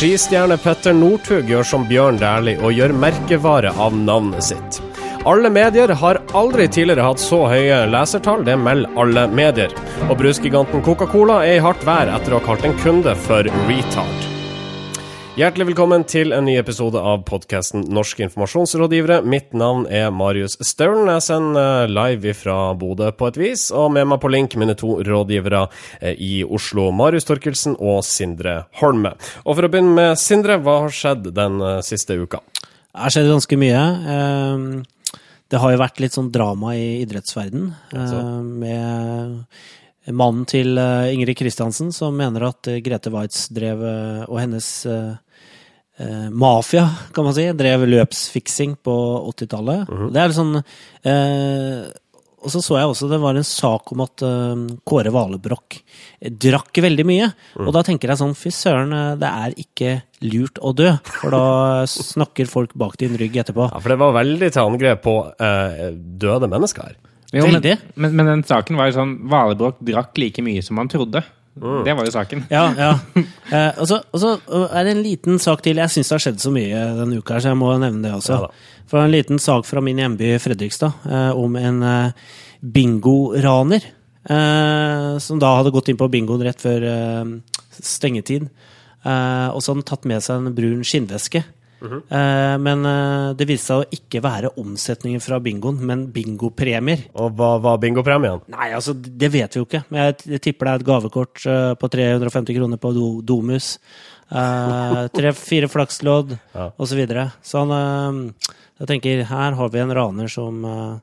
Skistjerne Petter Northug gjør som Bjørn Dæhlie og gjør merkevare av navnet sitt. Alle medier har aldri tidligere hatt så høye lesertall, det melder alle medier. Og brusgiganten Coca-Cola er i hardt vær etter å ha kalt en kunde for retard. Hjertelig velkommen til en ny episode av podkasten Norske informasjonsrådgivere. Mitt navn er Marius Staulen. Jeg sender live fra Bodø på et vis, og med meg på link mine to rådgivere eh, i Oslo, Marius Torkelsen og Sindre Holme. Og for å begynne med Sindre, hva har skjedd den eh, siste uka? Det har skjedd ganske mye. Ehm, det har jo vært litt sånn drama i idrettsverden altså. med mannen til eh, Ingrid Kristiansen som mener at Grete Waitz drev og hennes eh, mafia, kan man si. Drev løpsfiksing på 80-tallet. Mhm. Det er litt sånn eh, Og så så jeg også det var en sak om at eh, Kåre Valebrokk drakk veldig mye. Mhm. Og da tenker jeg sånn, fy søren, eh, det er ikke lurt å dø. For da snakker folk bak din rygg etterpå. Ja, For det var veldig til angrep på eh, døde mennesker her. Jo, men, Veldig. men, men den saken var jo sånn Valebrokk drakk like mye som han trodde. Det var jo saken. Ja, ja. Eh, og, så, og så er det en liten sak til. Jeg syns det har skjedd så mye denne uka, så jeg må nevne det også. Ja. For en liten sak fra min hjemby Fredrikstad eh, om en eh, bingoraner. Eh, som da hadde gått inn på bingoen rett før eh, stengetid. Eh, og så hadde han tatt med seg en brun skinnveske. Eh, men eh, det viste seg å ikke være omsetningen fra bingoen, men bingopremier. Og hva var bingopremien? Nei, altså, det vet vi jo ikke. Men jeg tipper det er et gavekort eh, på 350 kroner på do Domus. Tre-fire flakslodd, Ja. og så videre. Så han Jeg tenker, her har vi en raner som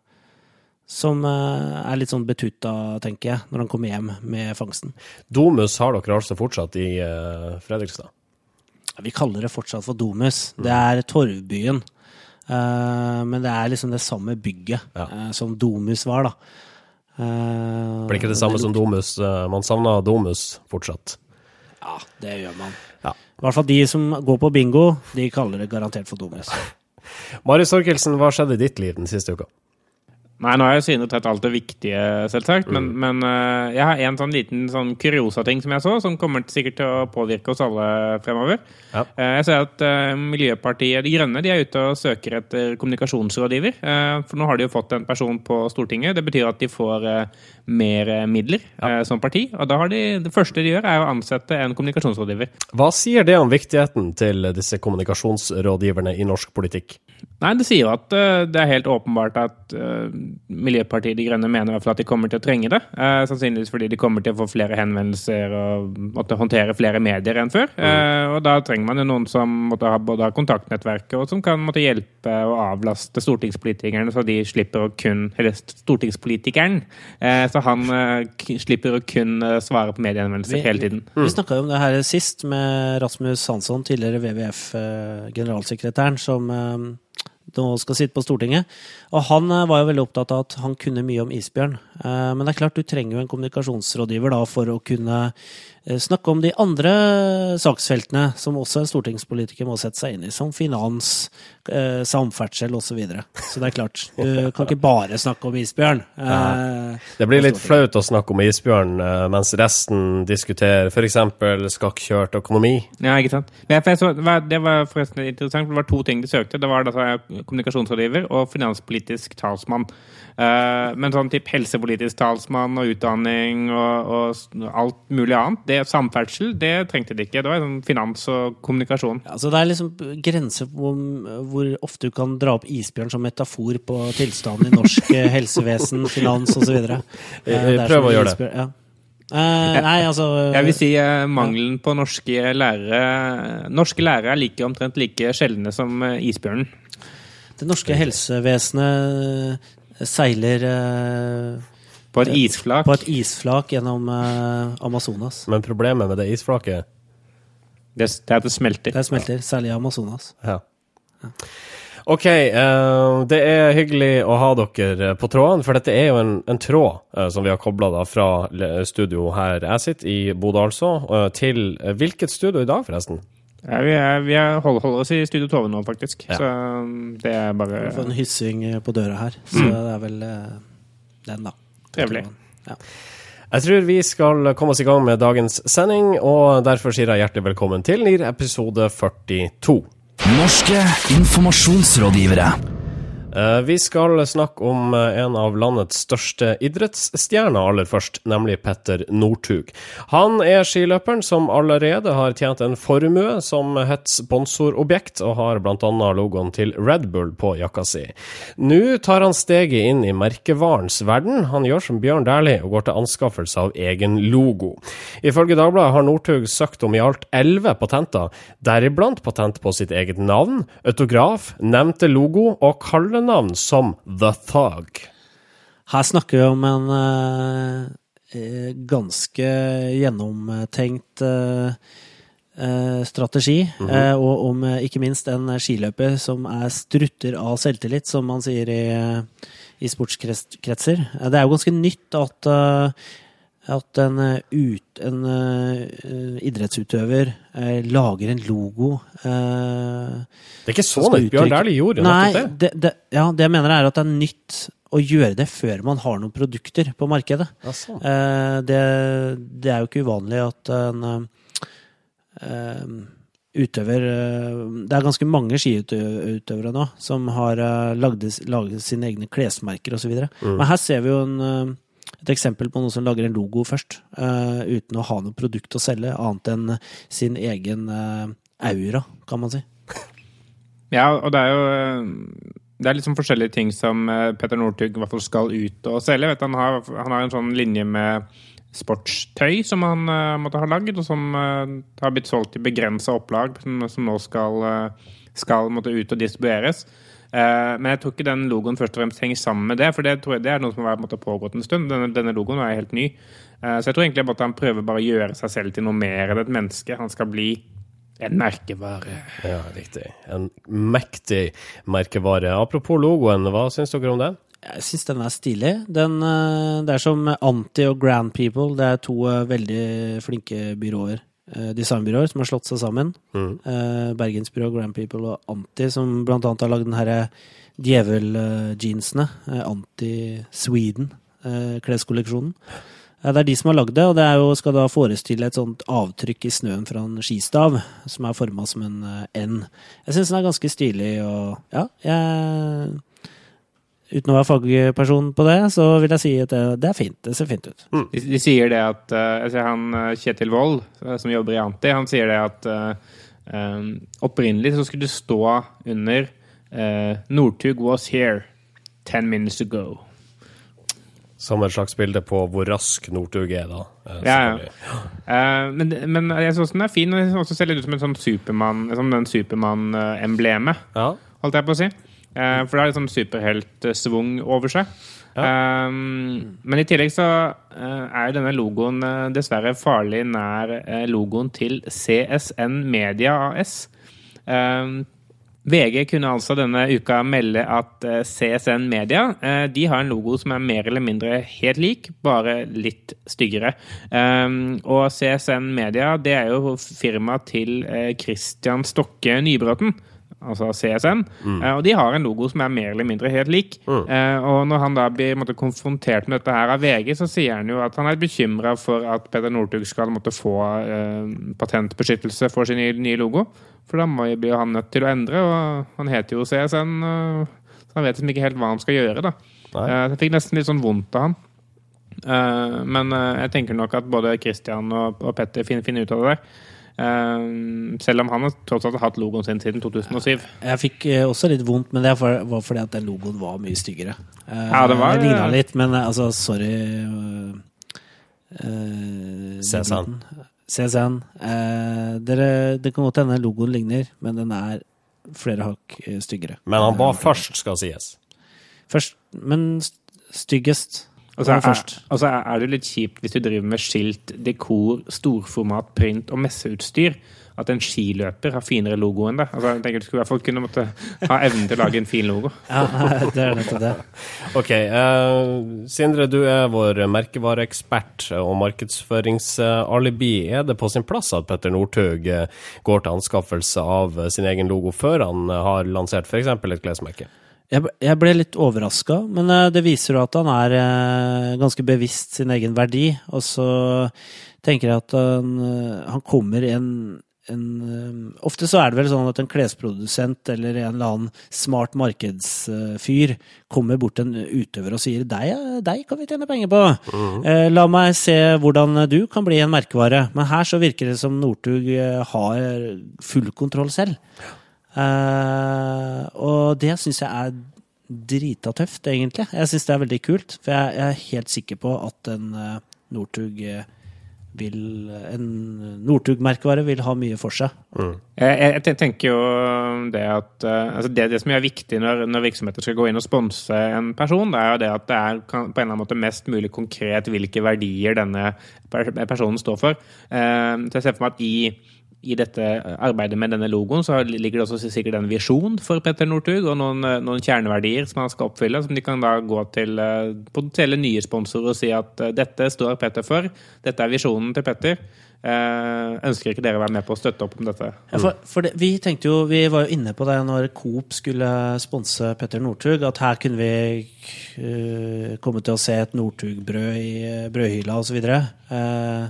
som er litt sånn betutta, tenker jeg, når han kommer hjem med fangsten. Domus har dere altså fortsatt i Fredrikstad? Vi kaller det fortsatt for Domus. Det er Torvbyen. Eh, men det er liksom det samme bygget Ja. eh, som Domus var, da. Blir ikke det samme som Domus? eh, man savner Domus fortsatt. Ja, det gjør man. Ja. I hvert fall de som går på bingo, de kaller det garantert for Domus. Marius Torkelsen, hva skjedde i ditt liv den siste uka? Nei, nå har jeg synet tatt alt det viktige, selvsagt. Men, Mm. men eh, jeg har en sånn liten sånn kuriosa-ting som jeg så, som kommer sikkert til å påvirke oss alle fremover. Ja. Eh, jeg ser at eh, Miljøpartiet De Grønne de er ute og søker etter kommunikasjonsrådgiver. For nå har de jo fått en person på Stortinget. Det betyr at de får mer midler ja. som parti. Og da har de, det første de gjør, er å ansette en kommunikasjonsrådgiver. Hva sier det om viktigheten til disse kommunikasjonsrådgiverne i norsk politikk? Nei, det sier jo at det er helt åpenbart at Miljøpartiet De Grønne mener i hvert fall at de kommer til å trenge det. Eh, sannsynligvis fordi de kommer til å få flere henvendelser og måtte håndtere flere medier enn før. Eh, og da trenger man jo noen som måtte ha både har kontaktnettverket og som kan måtte hjelpe og avlaste stortingspolitikerne, så de slipper å kun Eller stortingspolitikeren. Eh, så han eh, slipper å kun eh, svare på mediehenvendelser hele tiden. Vi snakka jo om det her sist med Rasmus Hansson, tidligere WWF-generalsekretæren, som eh, nå skal sitte på Stortinget. Og han eh, var jo veldig opptatt av at han kunne mye om isbjørn. Eh, Men det er klart, du trenger jo en kommunikasjonsrådgiver da for å kunne eh, snakke om de andre saksfeltene som også en stortingspolitiker må sette seg inn i, som finans, eh, samferdsel osv. Så, videre. så det er klart, du kan ikke bare snakke om isbjørn. Eh, Det blir litt flaut å snakke om isbjørn mens resten diskuterer f.eks. skakkjørt økonomi. Ja, ikke sant. Så, det var- forresten interessant, for det var to ting de søkte. Det var da kommunikasjonsrådgiver og finanspolitisk talsmann. Eh, men sånn type helsepolitisk talsmann og utdanning og, og alt mulig annet, det samferdsel, det trengte de ikke. Det var sånn finans og kommunikasjon. Altså det er liksom grenser på hvor, hvor ofte du kan dra opp isbjørn som metafor på tilstanden i norsk eh, helsevesen, finans osv. Prøv å gjøre det. Ja. Eh, nei, altså Jeg vil si eh, mangelen på norske lærere Norske lærere er like, omtrent like sjeldne som eh, isbjørnen. Det norske helsevesenet seiler eh, På et isflak. på et isflak gjennom eh, Amazonas. Men problemet med det isflaket Det, det er at det smelter. Det smelter, særlig i Amazonas. Ja. OK, eh, det er hyggelig å ha dere på tråden, for dette er jo en, en tråd eh, som vi har kobla fra le- studio her jeg sitter, i Bodø altså, eh, til eh, hvilket studio i dag, forresten? Ja, vi er, vi er hold, holder oss i Studio Tove nå, faktisk. Ja. Så um, det er bare Vi får en hyssing på døra her, så det er vel eh, den, da. Trevlig. Ja. Jeg tror vi skal komme oss i gang med dagens sending, og derfor sier jeg hjertelig velkommen til NIR episode 42. Norske informasjonsrådgivere. Eh, Vi skal snakke om eh, en av landets største idrettsstjerner aller først, nemlig Petter Northug. Han er skiløperen som allerede har tjent en formue som et sponsorobjekt, og har bl.a. logoen til Red Bull på jakka si. Nå tar han steget inn i merkevarens verden. Han gjør som Bjørn Dæhlie og går til anskaffelse av egen logo. Ifølge Dagbladet har Northug søkt om i alt elleve patenter, deriblant patent på sitt eget navn, autograf, nevnte logo og kallenavn som The Thug. Her snakker vi om en eh, eh, ganske gjennomtenkt eh, eh, strategi, eh, og om ikke minst en skiløper som er strutter av selvtillit, som man sier i, i sportskretser. Det er jo ganske nytt at at en, eh, ut, en eh, idrettsutøver eh, lager en logo Det er ikke så Bjørn uttrykke- Dæhlie gjorde Nei, det. det, det, ja, det jeg mener er at det er nytt å gjøre det før man har noen produkter på markedet. Eh, det, det er jo ikke uvanlig at en utøver Det er ganske mange skiutøvere nå som har lagd, sine egne klesmerker osv. Mm. Men her ser vi jo en, et eksempel på noen som lager en logo først, uh, uten å ha noe produkt å selge, annet enn sin egen uh, aura, kan man si. Ja, og det er jo eh, det er liksom forskjellige ting som Petter Northug skal ut og selge. Vet han, har, han har en sånn linje med sportstøy som han uh, måtte ha lagd, og som uh, har blitt solgt i begrensa opplag, som, som nå skal, uh, skal måtte ut og distribueres. Eh, men jeg tror ikke den logoen først og fremst henger sammen med det, for det, tror jeg, det er noe som har pågått en stund. Denne, denne logoen er helt ny. Eh, så jeg tror egentlig at han prøver bare å gjøre seg selv til noe mer enn et menneske. Han skal bli en merkevare. Ja, riktig. En mektig merkevare. Apropos logoen, hva syns dere om det? Jeg syns den er stilig. Den, eh, det er som Anti og Grand People. Det er to veldig flinke byråer. Eh, Designbyråer som har slått seg sammen. Mm. Eh, Bergensbyrå, Grand People og Anti, som blant annet har lagd den herre djeveljeansene. eh, Anti-Sweden-kleskolleksjonen. Det er de som har lagd det, og det er jo, skal da forestille et sånt avtrykk i snøen fra en skistav, som er forma som en N. Jeg syns den er ganske stilig, og ja, jeg Uten å være fagperson på det, så vil jeg si at det, det er fint. Det ser fint ut. De, de sier det at eh, han eh, Kjetil Wold, eh, som jobber i Anti, han sier det at uh, opprinnelig så skulle det stå under uh, 'Northug was here ten minutes ago'. Som et slags bilde på hvor rask Northug er, da. Ja, ja. Eh, men, men jeg syns den er fin, og jeg synes også ser litt ut som en sånn Supermann, som den Supermann-emblemet, Ja. holdt jeg på å si. Eh, for det har litt sånn superheltsvung over seg. Eh, men i tillegg så uh, er denne logoen uh, dessverre farlig nær uh, logoen til CSN Media AS. Um, VG kunne altså denne uka melde at CSN Media de har en logo som er mer eller mindre helt lik, bare litt styggere. Um, og CSN Media det er jo firmaet til Christian Stokke Nybråten. Altså CSN. Eh, og de har en logo som er mer eller mindre helt lik. Eh, og når han da blir måtte, konfrontert med dette her av VG, så sier han jo at han er bekymra for at Peder Northug skal måtte få eh, patentbeskyttelse for sin nye, logo. For da må, blir han nødt til å endre, og han heter jo CSN, så han vet liksom ikke helt hva han skal gjøre. da. Nei. Eh, jeg fikk nesten litt sånn vondt av han. Men jeg tenker nok at både Christian og, Petter finner, finner ut av det der. Eh, selv om han har tross alt hatt logoen sin siden 2007. Jeg fikk eh, også litt vondt, men det var fordi at den logoen var mye styggere. Eh, Ja, det var- ligna litt, men eh, altså, sorry CSN. CSN. Eh, dere, det kan godt hende logoen ligner, men den er flere hakk styggere. Men han var først, skal sies. Først, men styggest. Og så er, altså er det litt kjipt hvis du driver med skilt, dekor, storformat, print og messeutstyr. At en skiløper har finere logo enn det. Altså, jeg tenker Du skulle i hvert fall kunne måtte ha evnen til å lage en fin logo. Ja, det er nettopp det. Ok, Uh, Sindre, du er vår merkevareekspert og markedsføringsalibi. Er det på sin plass at Petter Northug eh, går til anskaffelse av sin egen logo før han har lansert f.eks. et klesmerke? Jeg, ble- litt overraska, men eh, det viser jo at han er eh, ganske bevisst sin egen verdi. Og så tenker jeg at han, eh, han kommer i en, en Ofte så er det vel sånn at en klesprodusent eller en eller annen smart markedsfyr kommer bort til en utøver og sier deg, deg kan vi tjene penger på. Eh, La meg se hvordan du kan bli en merkevare. Men her så virker det som Northug har full kontroll selv. Eh, og det syns jeg er drita tøft, egentlig. Jeg syns det er veldig kult. For jeg, jeg er helt sikker på at en uh, Northug eh, vil En Northug-merkevare vil ha mye for seg. Jeg, jeg, jeg tenker jo det at altså det, det som er viktig når, når virksomheter skal gå inn og sponse en person, det er jo det at det er kan, på en eller annen måte mest mulig konkret hvilke verdier denne personen står for. Uh, så jeg ser for meg at i i dette arbeidet med denne logoen så ligger det også sikkert en visjon for Petter Northug, og noen, eh, noen kjerneverdier som han skal oppfylle, som de kan da gå til eh, potensielle nye sponsorer og si at eh, dette står Petter for, dette er visjonen til Petter. Eh, ønsker ikke dere å være med på å støtte opp om dette? Ja, for, for det, vi tenkte jo, vi var jo inne på det når Coop skulle sponse Petter Northug, at her kunne vi uh, komme til å se et Northug-brød i uh, brødhylla osv. Uh,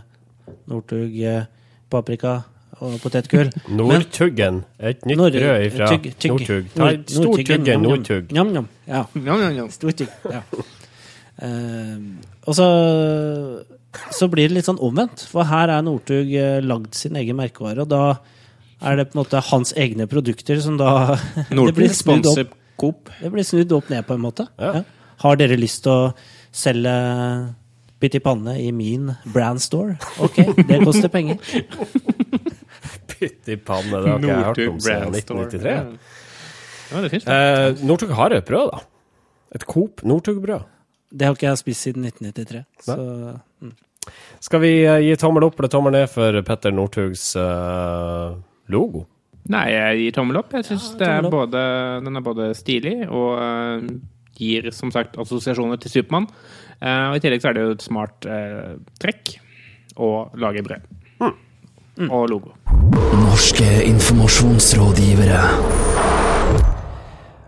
Northug, eh, paprika og potetgull. Nordtuggen. Et nytt Nord- brød fra tygg- tygg. Northug. Ta Nord- et stor Nordtyggen, tugge njam, njam. Nordtugg. Njam, njam. Ja. Stortugg. ja. Eh, og så, så blir det litt sånn omvendt, for her er Northug eh, lagd sin egen merkevare, og da er det på en måte hans egne produkter som da det blir Northug opp, sponser Coop. det blir snudd opp ned på en måte. Ja. Ja. Har dere lyst til å selge pytt i panne i min brand store? Ok, det koster penger. Pytt i panne, det har ikke jeg hørt om siden 1993. Ja, det finnes. Eh, Northug har et brød, da. Et Coop Northug-brød. Det har ikke jeg spist siden 1993. Så Skal vi eh, gi tommel opp eller tommel ned for Petter Northugs eh, logo? Nei, jeg gir tommel opp. Jeg syns både, den er både stilig og eh, gir som sagt assosiasjoner til Supermann. Eh, og I tillegg så er det jo et smart eh, trekk å lage brød. Og logo. Norske informasjonsrådgivere.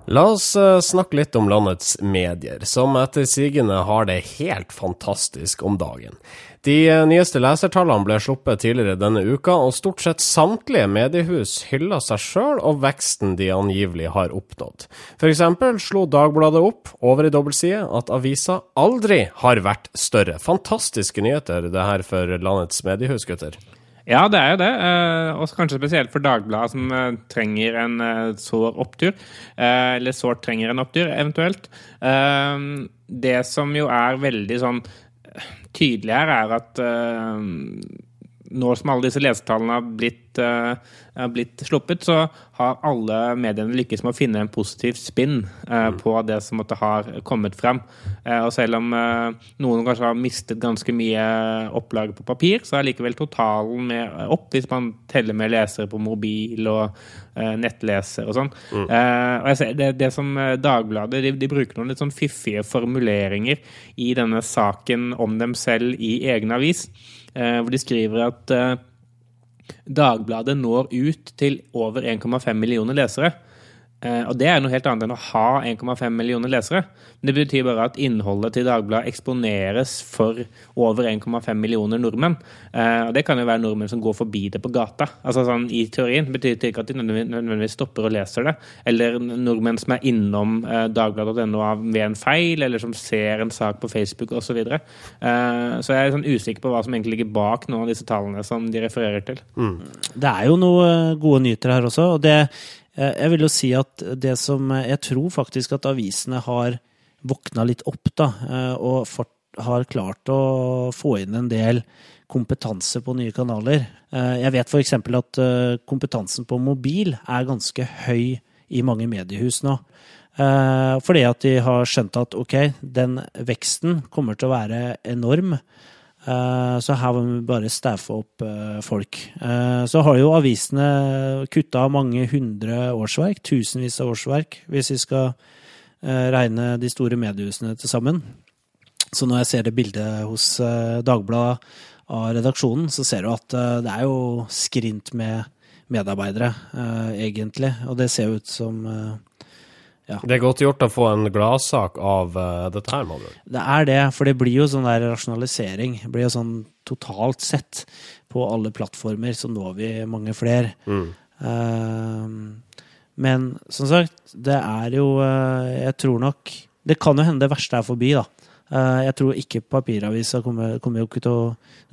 La oss eh, snakke litt om landets medier, som etter sigende har det helt fantastisk om dagen. De eh, nyeste lesertallene ble sluppet tidligere denne uka, og stort sett samtlige mediehus hyller seg sjøl og veksten de angivelig har oppnådd. Eksempel slo Dagbladet opp over i dobbeltside at avisa aldri har vært større. Fantastiske nyheter det her for landets mediehus, gutter. Ja, det er jo det. eh, Og kanskje spesielt for Dagbladet, som eh, trenger en eh, sår opptur. eh, Eller sårt trenger en opptur, eventuelt. Eh, Det som jo er veldig sånn eh, tydelig her, er at nå som alle disse lesertallene har blitt, uh, er blitt sluppet, så har alle mediene lykkes med å finne en positiv spinn eh, på det som måtte ha kommet frem. Uh, og selv om noen kanskje har mistet ganske mye opplag på papir, så er likevel totalen med opp hvis man teller med lesere på mobil og nettleser og sånn. Eh, og jeg ser, det, det som Dagbladet de, de bruker noen litt sånn fiffige formuleringer i denne saken om dem selv i egen avis, hvor de skriver at eh, Dagbladet når ut til over 1,5 millioner lesere. Eh, og det er noe helt annet enn å ha 1,5 millioner lesere. Men det betyr bare at innholdet til Dagbladet eksponeres for over 1,5 millioner nordmenn. Eh, og det kan jo være nordmenn som går forbi det på gata. Altså sånn I teorien betyr det ikke at de nødvendigvis stopper og leser det. Eller nordmenn som er innom eh, dagbladet.no ved en feil, eller som ser en sak på Facebook osv. Så, videre. så jeg er sånn usikker på hva som egentlig ligger bak noen av disse tallene som de refererer til. Det er jo noen gode nyheter her også, og det Jeg vil jo si at det som eh, Jeg tror faktisk at avisene har våkna litt opp, da, eh, og har klart å få inn en del kompetanse på nye kanaler. Eh, Jeg vet f.eks. at eh, kompetansen på mobil er ganske høy i mange mediehus nå. Eh, Fordi at de har skjønt at ok, den veksten kommer til å være enorm. Eh, Så her må vi bare staffe opp eh, folk. Eh, Så har jo avisene kutta mange hundre årsverk, tusenvis av årsverk, hvis vi skal regne de store mediehusene til sammen. Så når jeg ser det bildet hos Dagbladet av redaksjonen, så ser du at det er jo skrint med medarbeidere, egentlig. Og det ser jo ut som eh, Det er godt gjort å få en gladsak av uh, dette her, med. Det er det, for det blir jo sånn der rasjonalisering. Det blir jo sånn totalt sett på alle plattformer så når vi mange flere. Mm. Uh, men som sagt, det er jo uh, Jeg tror nok Det kan jo hende det verste er forbi, da. Eh, jeg tror ikke papiravisa kommer, kommer jo ikke til å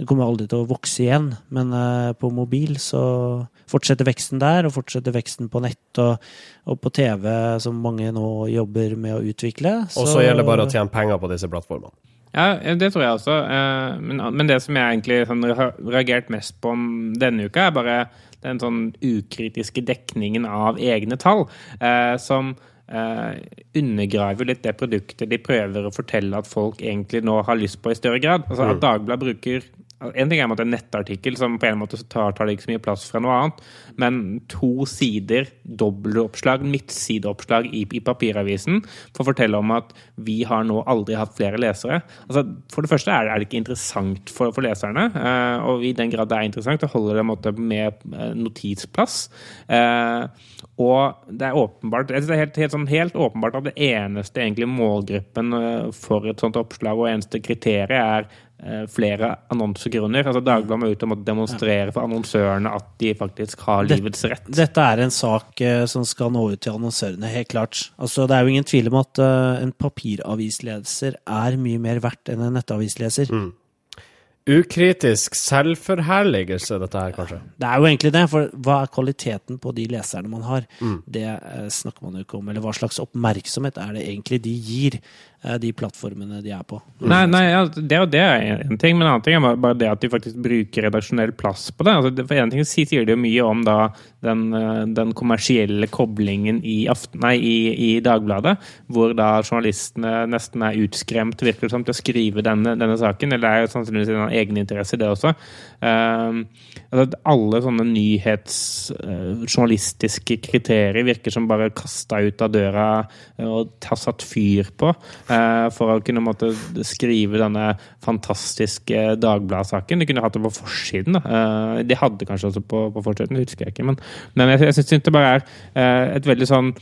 kommer aldri til å vokse igjen, men eh, på mobil så fortsetter veksten der, og fortsetter veksten på nett og, og på TV, som mange nå jobber med å utvikle. Og så gjelder det bare å tjene penger på disse plattformene. Ja, det tror jeg også. Eh, Men, men det som jeg egentlig sånn, har reagert mest på denne uka, er bare den sånn ukritiske dekningen av egne tall, eh, som eh, undergraver litt det produktet de prøver å fortelle at folk egentlig nå har lyst på i større grad. Altså At Dagbladet bruker en ting er at en nettartikkel som på en måte tar, tar ikke så mye plass fra noe annet, men to sider dobbeltoppslag, midtsideoppslag i, i papiravisen for å fortelle om at vi har nå aldri hatt flere lesere. Altså, for det første er det, er det ikke interessant for, for leserne, eh, og i den grad det er interessant, det holder det måte, med eh, notisplass. Eh, og det er åpenbart jeg synes det er helt, helt, sånn, helt åpenbart at det eneste egentlig målgruppen eh, for et sånt oppslag og eneste kriteriet er flere annonsegrunner. Altså Dagbladet må ut og demonstrere for annonsørene at de faktisk har Det- livets rett. Dette er en sak eh, som skal nå ut til annonsørene, helt klart. Altså, det er jo ingen tvil om at eh, en papiravisleser er mye mer verdt enn en nettavisleser. Ukritisk selvforherligelse, dette her, kanskje. Det er jo egentlig det, for hva er kvaliteten på de leserne man har? Det eh, snakker man jo ikke om. Eller hva slags oppmerksomhet er det egentlig de gir eh, de plattformene de er på? Nei, nei ja, det, det er en ting, men en annen ting er bare- det at de faktisk bruker redaksjonell plass på det. Altså, for en ting sier de jo mye om da den, eh, den kommersielle koblingen i, aften, nei, i, i Dagbladet, hvor da journalistene nesten er utskremt, virker som, til å skrive denne, denne saken. Eller det er sannsynligvis en egeninteresse, det også. Um, altså, alle sånne nyhetsjournalistiske kriterier virker som bare kasta ut av døra eh, og har satt fyr på eh, for å kunne måtte skrive denne fantastiske Dagbladet-saken. De kunne hatt det på forsiden. da. Eh, de hadde kanskje også på, på forsiden, husker jeg ikke. Men, men jeg, jeg syns det bare er eh, et veldig sånn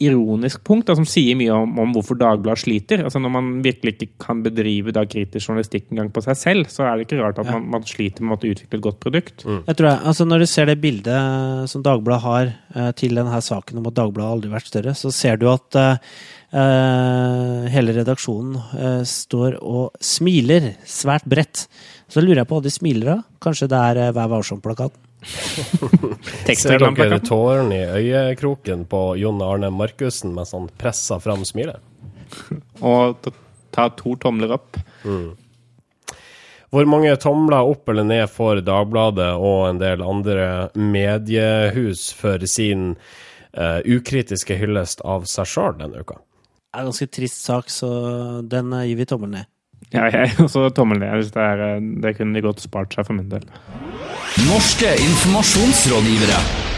ironisk punkt da, som sier mye om, om hvorfor Dagbladet sliter. Altså Når man virkelig ikke kan bedrive da kritisk journalistikk engang på seg selv, så er det ikke rart at man, man sliter med å utvikle et godt produkt. Jeg tror jeg, altså Når du ser det bildet som Dagbladet har eh, til denne saken om at Dagbladet aldri har vært større, så ser du at eh, eh, hele redaksjonen eh, står og smiler svært bredt. Så lurer jeg på hva de smiler av. Kanskje det er eh, Vær varsom-plakaten? Ser dere tårene i øyekroken på Jon Arne Markussen mens han presser fram smilet? Og ta, to tomler opp. Hvor mange tomler opp eller ned får Dagbladet og en del andre mediehus for sin uh, ukritiske hyllest av seg sjøl denne uka? Det er en ganske trist sak, så den eh, gir vi tommel ned. Ja, jeg også tommel ned. Det, eh, det kunne de godt spart seg for min del. Norske informasjonsrådgivere.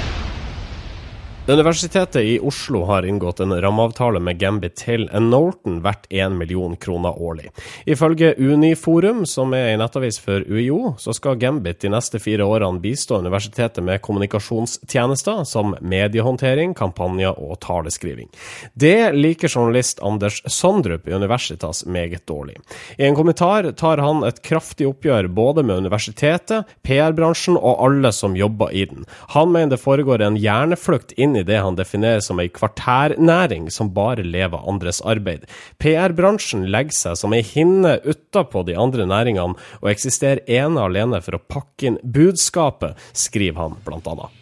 Universitetet i Oslo har inngått en rammeavtale med Gambit til en Norton verdt 1 million kroner årlig. Ifølge Uniforum, som er en nettavis for UiO, så skal Gambit de neste fire årene bistå universitetet med kommunikasjonstjenester som mediehåndtering, kampanjer og taleskriving. Det liker journalist Anders Sondrup i Universitas meget dårlig. I en kommentar tar han et kraftig oppgjør både med universitetet, PR-bransjen og alle som jobber i den. Han mener det foregår en hjerneflukt inn i det han definerer som ei kvartærnæring som bare lever andres arbeid. PR-bransjen legger seg som ei hinne utapå de andre næringene, og eksisterer ene alene for å pakke inn budskapet, skriver han annet.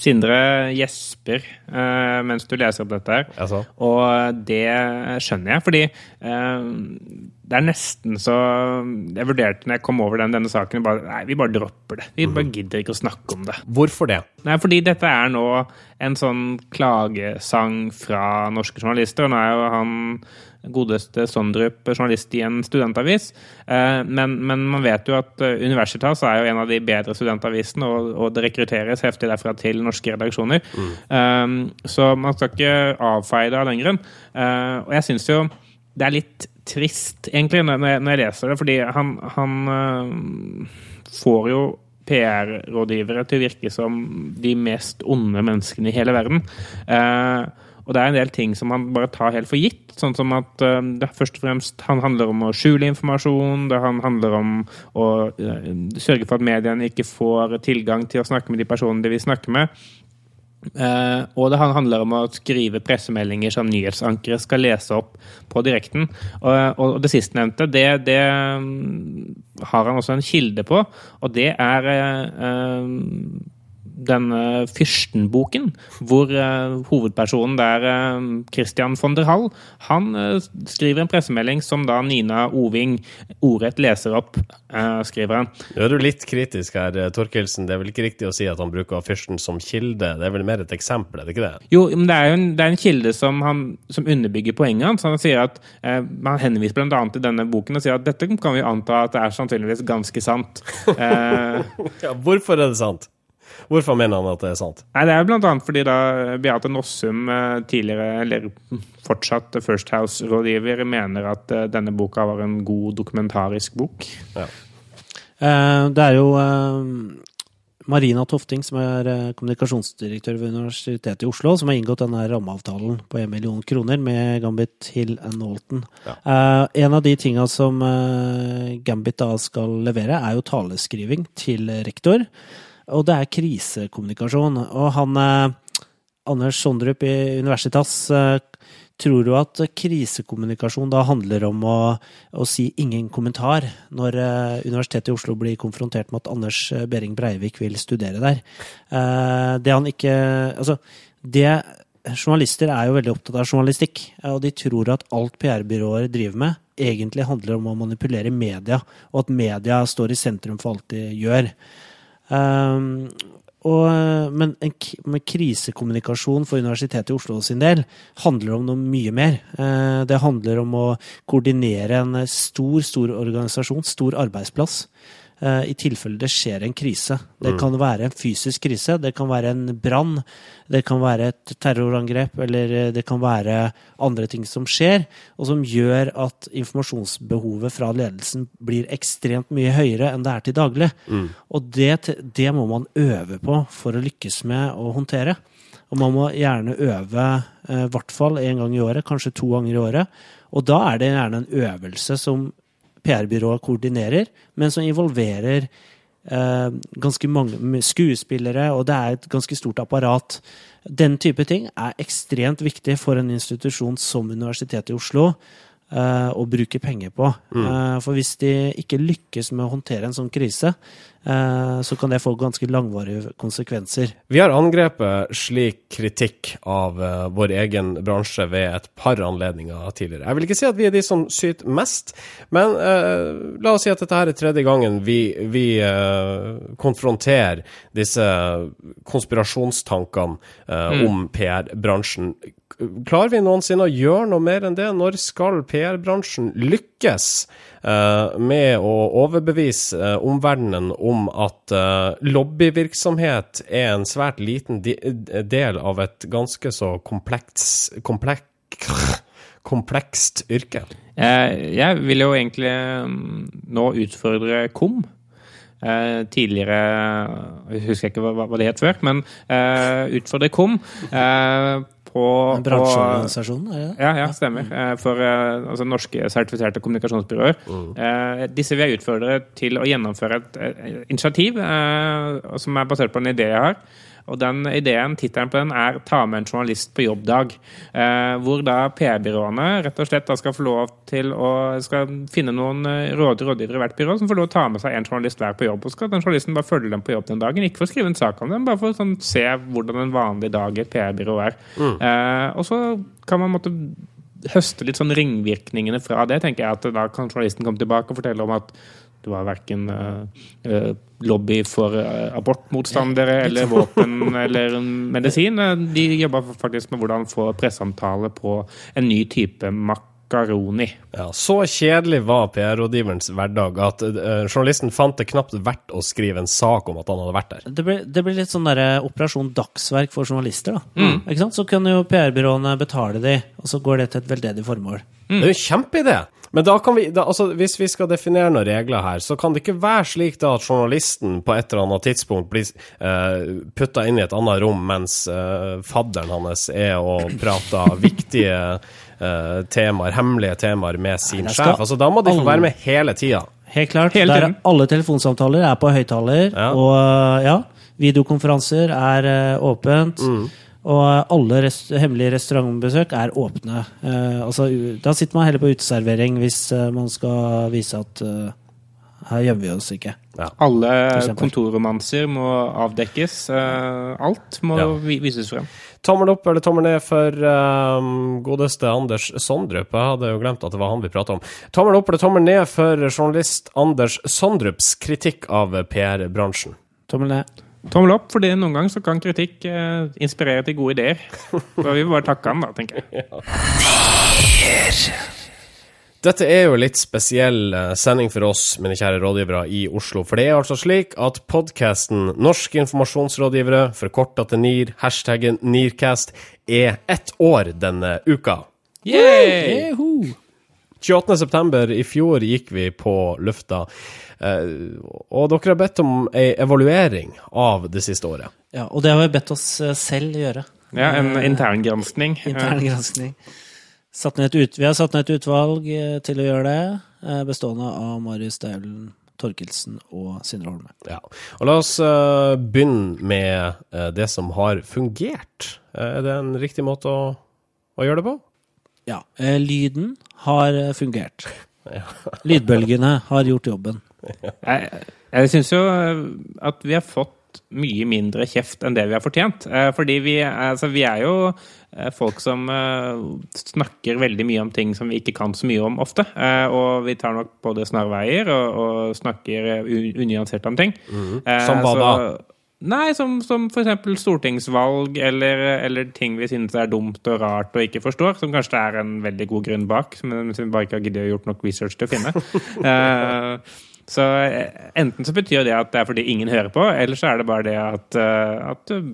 Sindre gjesper uh, mens du leser opp dette. her. Altså. Og det skjønner jeg, fordi eh, det er nesten så Jeg vurderte når jeg kom over den, denne saken bare, Nei, vi bare dropper det. Vi bare gidder ikke å snakke om det. Hvorfor det? Nei, fordi dette er nå en sånn klagesang fra norske journalister. Og nå er jo han godeste Sondrup journalist i en studentavis. Eh, Men, men man vet jo at eh, Universitas er jo en av de bedre studentavisene, og, og det rekrutteres heftig derfra til norske redaksjoner. Mm. Så man skal ikke avfeie det av den grunn. Eh, Og jeg syns jo det er litt trist, egentlig, når jeg, leser det, fordi han, han eh, får jo PR-rådgivere til å virke som de mest onde menneskene i hele verden. Eh, og det er en del ting som han bare tar helt for gitt. Sånn som at eh, det først og fremst han handler om å skjule informasjon. Det han handler om å sørge for at mediene ikke får tilgang til å snakke med de personene de vil snakke med. Eh, og det handler om å skrive pressemeldinger som nyhetsankere skal lese opp på direkten. Og, og det sistnevnte, det, det mm, har han også en kilde på, og det er uh, denne Fyrstenboken, hvor eh, hovedpersonen der, eh, Christian von der Hall, han eh, skriver en pressemelding som da Nina Oving ordrett leser opp, skriver han. Nå er du litt kritisk her, Torkelsen. Det er vel ikke riktig å si at han bruker fyrsten som kilde? Det er vel mer et eksempel, er det ikke det? Jo, men det er jo en, det er en kilde som, han, som underbygger poenget hans. Han sier at han henviser bl.a. til denne boken og sier at dette kan vi anta at det er sannsynligvis ganske sant. Eh, Ja, hvorfor er det sant? Hvorfor mener han at det er sant? Nei, Det er annet fordi da Beate Nossum, eh, tidligere, eller fortsatt First House-rådgiver, mener at eh, denne boka var en god dokumentarisk bok. Ja. Det er jo eh, Marina Tofting, som er eh, kommunikasjonsdirektør ved Universitetet i Oslo, som har inngått denne rammeavtalen på 1 million kroner med Gambit Hill and Knowlton. Eh, En av de tinga som eh, Gambit da skal levere, er jo taleskriving til rektor. Og det er krisekommunikasjon. Og han eh, Anders Sondrup i Universitas eh, tror jo at krisekommunikasjon da handler om å, å si ingen kommentar når eh, Universitetet i Oslo blir konfrontert med at Anders eh, Behring Breivik vil studere der. Det han ikke Altså, det Journalister er jo veldig opptatt av journalistikk, og de tror at alt PR-byråer driver med, egentlig handler om å manipulere media, og at media står i sentrum for alt de gjør. Um, og, men en, med krisekommunikasjon for Universitetet i Oslo sin del handler om noe mye mer. Eh, Det handler om å koordinere en stor, stor organisasjon, stor arbeidsplass, i tilfelle det skjer en krise. Det kan være en fysisk krise, det kan være en brann, det kan være et terrorangrep, eller eh, det kan være andre ting som skjer, og som gjør at informasjonsbehovet fra ledelsen blir ekstremt mye høyere enn det er til daglig. Og det, det må man øve på for å lykkes med å håndtere. Og man må gjerne øve eh, i hvert fall én gang i året, kanskje to ganger i året. Og da er det gjerne en øvelse som PR-byrået koordinerer, men som involverer eh, ganske mange skuespillere, og det er et ganske stort apparat. Den type ting er ekstremt viktig for en institusjon som Universitetet i Oslo å bruke penger på. Mm. for hvis de ikke lykkes med å håndtere en sånn krise, eh, så kan det få ganske langvarige konsekvenser. Vi har angrepet slik kritikk av eh, vår egen bransje ved et par anledninger tidligere. Jeg vil ikke si at vi er de som syter mest, men uh, la oss si at dette her er tredje gangen vi, vi uh, konfronterer disse konspirasjonstankene eh, om PR-bransjen. Klarer vi noensinne å gjøre noe mer enn det? Når skal PR-bransjen lykkes eh, med å overbevise eh, omverdenen om at eh, lobbyvirksomhet er en svært liten del av et ganske så kompleks, komplek komplekst yrke? Jeg vil jo egentlig mm, nå utfordre KOM. Eh, tidligere Jeg husker ikke hva, hva det het før, men eh, utfordre KOM eh, på En på- bransjeorganisasjon, er det det? Ja, ja, stemmer. Eh, For eh, altså, norske sertifiserte kommunikasjonsbyråer. Eh, Disse vil jeg utfordre til å gjennomføre et initiativ eh, som er basert på en idé jeg har. Og den ideen, Tittelen på den er 'Ta med en journalist på jobbdag'. Eh, hvor da PR-byråene rett og slett da skal få lov til å skal finne noen eh, råd, rådgivere i hvert byrå som får lov til å ta med seg en journalist hver på jobb. Og skal den journalisten bare følge dem på jobb den dagen. Ikke for å skrive en sak om dem, bare for å sånn, se hvordan en vanlig dag i et PR-byrå er. Eh, og så kan man måtte høste litt sånn ringvirkningene fra det, tenker jeg at da kan journalisten komme tilbake og fortelle om at det var verken uh, lobby for eh, abortmotstandere eller våpen eller medisin. Eh, De jobba faktisk med hvordan få presseomtale på en ny type makaroni. Ja, Så kjedelig var PR-rådgiverens hverdag at uh, journalisten fant det knapt verdt å skrive en sak om at han hadde vært der. Det ble, det ble litt sånn der operasjon dagsverk for journalister. da. Ikke sant? Så kunne jo PR-byråene betale de, og så går det til et veldedig formål. Det er jo en kjempeidé! Men da kan vi, da, altså, hvis vi skal definere noen regler her, så kan det ikke være slik da at journalisten på et eller annet tidspunkt blir uh, putta inn i et annet rom mens uh, fadderen hans er og prater viktige uh, temaer, hemmelige temaer med sin Nei, skal sjef. Altså, da må de få være med hele tida. Helt klart. Hele Der er alle telefonsamtaler er på høyttaler. Ja. Og ja, videokonferanser er uh, åpent. Mm. Og øh, alle rest hemmelige restaurantbesøk er åpne. Eh, altså, da sitter man heller på uteservering hvis øh, man skal vise at øh, her gjemmer vi oss ikke. Alle kontorromanser må avdekkes. eh, alt må Ja. vises frem. Tommel opp eller tommel ned for um, godeste Anders Sondrup. Jeg hadde jo glemt at det var han vi prata om. Tommel opp eller tommel ned for journalist Anders Sondrups kritikk av PR-bransjen. Tommel ned. Tommel opp, fordi noen ganger så kan kritikk eh, inspirere til gode ideer. Så vi vil bare takke han, da, tenker jeg. Dette er jo litt spesiell eh, sending for oss, mine kjære rådgivere i Oslo. For det er altså slik at podkasten Norske informasjonsrådgivere, forkorta til NIR, hashtaggen NIRCast, er ett år denne uka. Yay! 28. september i fjor gikk vi på lufta, og dere har bedt om ei evaluering av det siste året. Ja, og det har vi bedt oss øh, selv gjøre. Ja, en interngranskning. Intern granskning. Satt ned et ut, vi har satt ned et utvalg eh, til å gjøre det, eh, bestående av Marius Staulen, Torkelsen og Sindre Holme. Ja. Og la oss eh, begynne med eh, det som har fungert. Eh, er det en riktig måte å, å gjøre det på? Ja, eh, lyden har eh, fungert. Lydbølgene har gjort jobben. Jeg, jeg syns jo eh, at vi har fått mye mindre kjeft enn det vi har fortjent. Eh, Fordi vi, altså, vi er jo eh, folk som snakker veldig mye om ting som vi ikke kan så mye om ofte. Og vi tar nok både snarveier og, og snakker unyansert om ting. Mm. Som hva da? Nei, som, som eksempel stortingsvalg, eller, eller ting vi synes er dumt og rart og ikke forstår, som kanskje det er en veldig god grunn bak, men som vi bare ikke har giddet å gjort nok research til å finne. Eh, så eh, enten så betyr det at det er fordi ingen hører på, eller så er det bare det at, eh, at eh,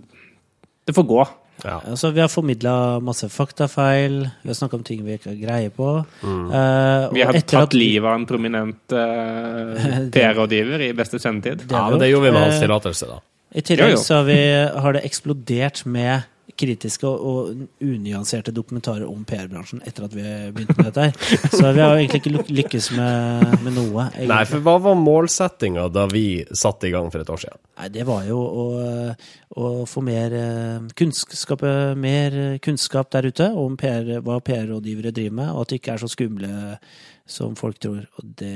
det får gå. Ja. Altså, vi har formidla masse faktafeil, vi har snakka om ting vi ikke har greie på. Eh, Vi og har etter tatt at- livet av en prominent uh, PR-rådgiver i beste sendetid. Det ja, men det gjorde vi med hans tillatelse, da. I tillegg Jo, jo. så har, vi, har det eksplodert med kritiske og, unyanserte dokumentarer om PR-bransjen etter at vi begynte med dette her. Så vi har jo egentlig ikke lykkes med, med noe. egentlig. Nei, for hva var målsettinga da vi satte i gang for et år siden? Nei, det var jo å, å få mer eh, kunnskap, mer kunnskap der ute om PR, hva PR-rådgivere driver med, og at de ikke er så skumle som folk tror. Og det,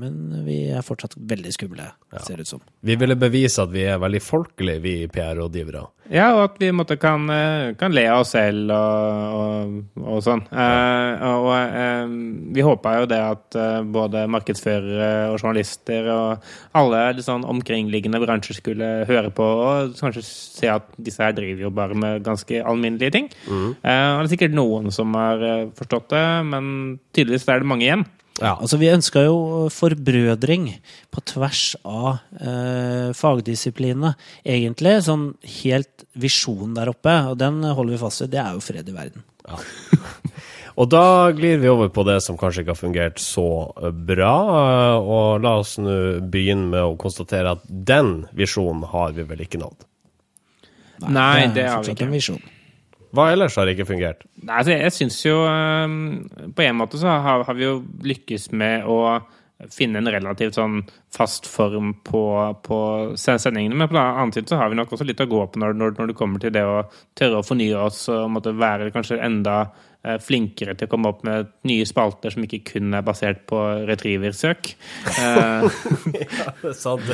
men vi er fortsatt veldig skumle, ser det ut som. Vi ville bevise at vi er veldig folkelige, vi PR-rådgivere. Ja, og at vi måte, kan, eh, kan le av oss selv og, og, og sånn. Eh, og eh, vi håpa jo det at eh, både markedsførere og journalister og alle sånn omkringliggende bransjer skulle høre på og kanskje se at disse her driver jo bare med ganske alminnelige ting. Eh, og det er sikkert noen som har eh, forstått det, men tydeligvis er det mange igjen. Ja. Altså, vi ønska jo forbrødring på tvers av eh, fagdisiplinene. Egentlig sånn helt visjon der oppe, og den holder vi fast ved. Det er jo fred i verden. Og da glir vi over på det som kanskje ikke har fungert så bra, eh, og la oss nå begynne med å konstatere at den visjonen har vi vel ikke nådd. Nei, Nei det har vi ikke. en visjon. Hva ellers har ikke fungert? Nei, altså, jeg syns jo eh, På en måte så har, har vi jo lykkes med å finne en relativt sånn fast form på, på sendingene. Men på den annen side så har vi nok også litt å gå på når, når, når det kommer til det å tørre å fornye oss og måtte være kanskje enda flinkere til å komme opp med nye spalter som ikke kun er basert på retrieversøk. Eh, Det er sant.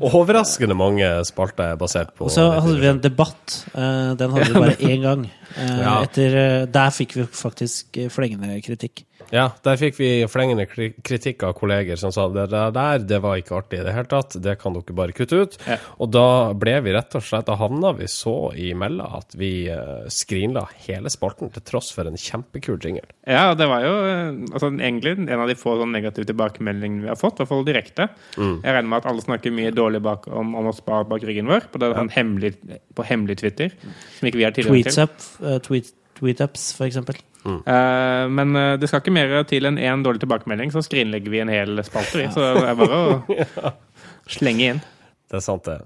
Overraskende mange spalter er basert på Og så hadde vi en debatt. eh, den hadde vi bare én gang. Eh, etter, eh, der fikk vi faktisk eh, flengende kritikk. Ja, der fikk vi flengende kritikk av kolleger som sa det der, der det var ikke artig i det hele tatt, det kan dere bare kutte ut. Ja. Og da ble vi rett og slett, da havna vi så imellom at vi eh, skrinla hele spalten til tross for en kjempekul jingle. Ja, og det var jo eh, altså, egentlig en av de få sånn negative tilbakemeldingene vi har fått, i hvert fall direkte. Mm. Jeg regner med at alle snakker mye dårlig bak, om, om oss bak, bak ryggen vår, på, det, ja. hemmelig, på hemmelig Twitter, som ikke vi har tilgang til. up, uh, tweet, tweetups, for eksempel. Eh, men eh, det skal ikke mer til enn én dårlig tilbakemelding, så skrinlegger vi en hel spalte. vi. Så det er bare å slenge inn. Det er sant, det.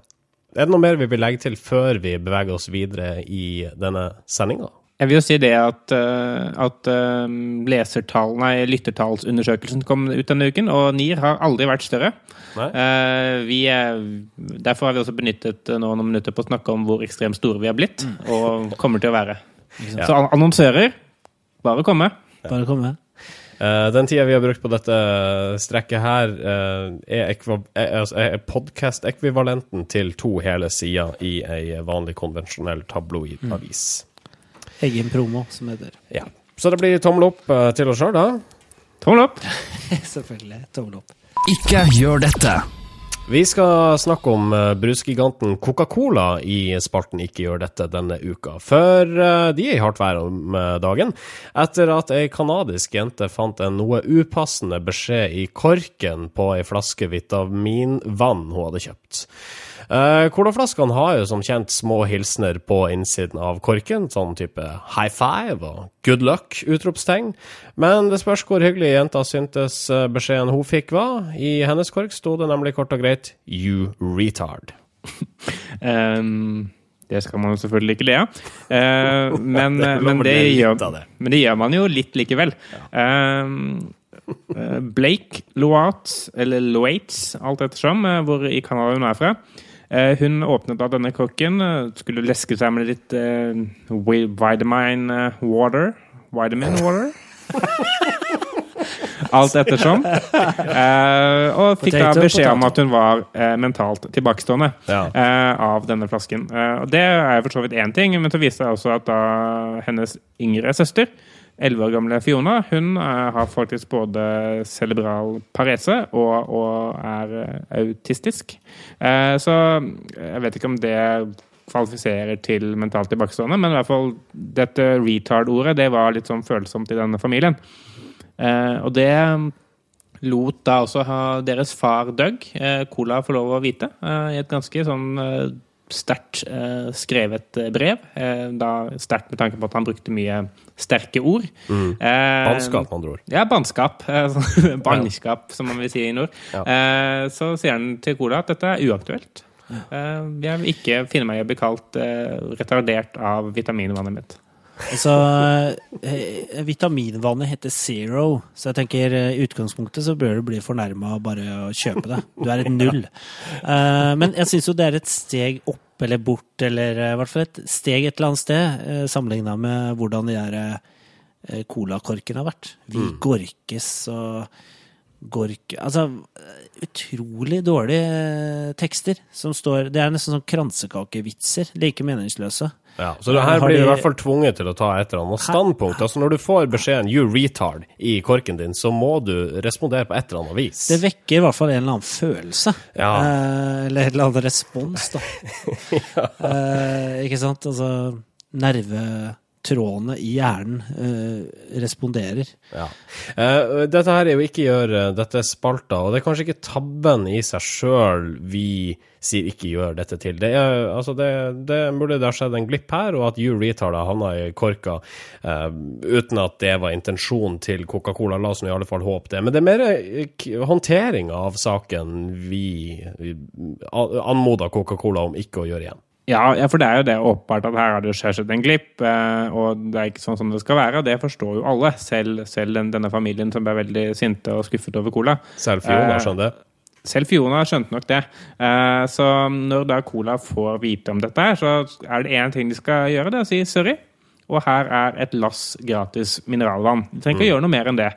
Er det noe mer vi vil legge til før vi beveger oss videre i denne sendinga? Jeg vil jo si det at, eh, at lesertall, nei, lyttertallsundersøkelsen kom ut denne uken, og NIR har aldri vært større. Nei? Eh, vi er, derfor har vi også benyttet nå noen minutter på å snakke om hvor ekstremt store vi har blitt, og kommer til å være. Så annonsører, bare komme. Bare kom med. Eh, den tida vi har brukt på dette strekket her, uh, er, er, altså, er podkast-ekvivalenten til to hele sider i ei vanlig, konvensjonell tabloid avis. Mm. Egen promo, som heter. Ja. Så det blir tommel opp uh, til oss sjøl, da. Tommel opp. Selvfølgelig. Tommel opp. Ikke gjør dette. Vi skal snakke om eh, brusgiganten Coca-Cola i spalten Ikke gjør dette denne uka. For eh, de er i hardt vær om eh, dagen, etter at ei kanadisk jente fant en noe upassende beskjed i korken på ei flaske vitaminvann hun hadde kjøpt. Uh, Colaflaskene har jo som kjent små hilsener på innsiden av korken, sånn type high five og good luck, utropstegn. Men det spørs hvor hyggelig jenta syntes eh, beskjeden hun fikk var. I hennes kork sto det nemlig kort og greit you retard. um det skal man jo selvfølgelig ikke le av. Eh, men, men, det gjør, men det gjør man jo litt likevel. Eh, Blake Loat, eller Loates, alt ettersom, eh, hvor i Canada hun er fra. Eh, hun åpnet av denne korken, eh, skulle leske seg med litt uh, vitamin eh, water. Vitamin water? Alt ettersom. Uh, og fikk da beskjed om at hun var uh, mentalt tilbakestående Ja. eh, av denne flasken. Eh, og det er for så vidt én ting, men så viste det også at da hennes yngre søster, 11 år gamle Fiona, hun eh, har faktisk både cerebral parese og, og er eh, autistisk. Eh, så jeg vet ikke om det kvalifiserer til mentalt tilbakestående, men i hvert fall dette retard-ordet, det var litt sånn følsomt i denne familien. Og det lot da også ha deres far Doug, Cola, få lov å vite, i et ganske sånn sterkt eh, skrevet eh, brev. Eh, da sterkt med tanke på at han brukte mye sterke ord. Eh, Bannskap, med andre ord. ja, bannskap. eh, sånn- Bannskap, som man vil si i nord. Ja. Eh, Så sier han til Cola at dette er uaktuelt. Eh, Jeg vil ikke finne meg i å bli kalt retardert av vitaminvannet mitt. Altså, vitaminvannet heter Zero, så jeg tenker eh, i utgangspunktet så bør du bli fornærma bare å kjøpe det. Du er et null. Eh, men jeg syns jo det er et steg opp eller bort, eller i hvert fall et steg et eller annet sted, sammenligna med hvordan de der colakorkene har vært. Vi gorkes og Gork Altså, utrolig dårlige eh, tekster som står Det er nesten sånn kransekakevitser. Like meningsløse. Ja, så det her blir du i hvert fall tvunget til å ta et eller annet standpunkt. Altså Når du får beskjeden 'you retard' i korken din, så må du respondere på et eller annet vis. Det vekker i hvert fall en eller annen følelse. Ja. Eh, eller en eller annen respons, da. eh, ikke sant? Altså Nervetrådene i hjernen eh, responderer. Ja. Eh, dette her er jo ikke gjør dette spalta, og det er kanskje ikke tabben i seg sjøl vi sier ikke gjør dette til. Det er, altså det, det burde det har skjedd en glipp her, og at Hugh retard havna i korka eh, uten at det var intensjonen til Coca-Cola. La oss nå i alle fall håpe det. Men det er mer eh, håndteringa av saken vi anmoda Coca-Cola om ikke å gjøre igjen. Ja, for det er jo det åpenbart at her har det skjedd en glipp, eh, og det er ikke sånn som det skal være. og Det forstår jo alle, selv, selv den, denne familien som ble veldig sinte og skuffet over Cola. Selv Fiona skjønte det. Selv Fiona skjønte nok det. Eh, Så når da Cola får vite om dette, her, så er det én ting de skal gjøre, det er å si sorry. Og her er et lass gratis mineralvann. De trenger ikke å gjøre noe mer enn det.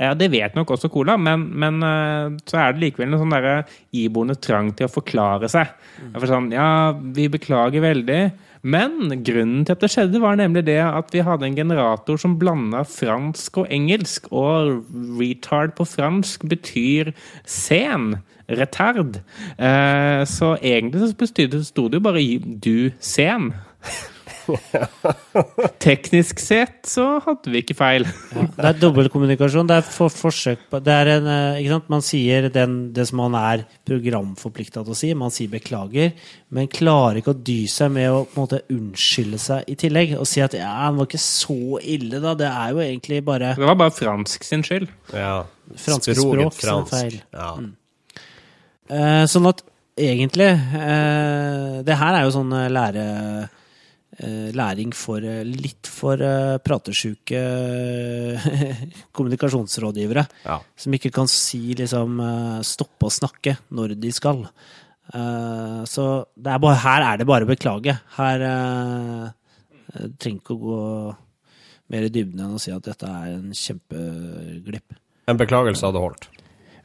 Eh, Det vet nok også Cola, men, men eh, så er det likevel en sånn der iboende trang til å forklare seg. For sånn, ja, vi beklager veldig. Men grunnen til at det skjedde, var nemlig det at vi hadde en generator som blanda fransk og engelsk. Og retard på fransk betyr sen. Retard. Eh, så egentlig så sto det jo bare 'du sen'. Teknisk sett så hadde vi ikke feil. Ja, det er dobbeltkommunikasjon. Det er for forsøk på Det er en eh, Ikke sant? Man sier den, det som man er programforplikta til å si. Man sier beklager, men klarer ikke å dy seg med å på en måte unnskylde seg i tillegg. Og si at ja, det var ikke så ille, da. Det er jo egentlig bare Det var bare fransk sin skyld. Ja. Franske Sproget språk som er feil. Ja. Eh, sånn at egentlig eh, Det her er jo sånn lære eh, læring for eh, litt for eh, pratesjuke eh, kommunikasjonsrådgivere. Ja. Som ikke kan si liksom eh, stoppe å snakke når de skal. Eh, så det er bare, her er det bare å beklage. Her eh, trenger ikke å gå mer i dybden enn å si at dette er en kjempeglipp. En beklagelse hadde holdt.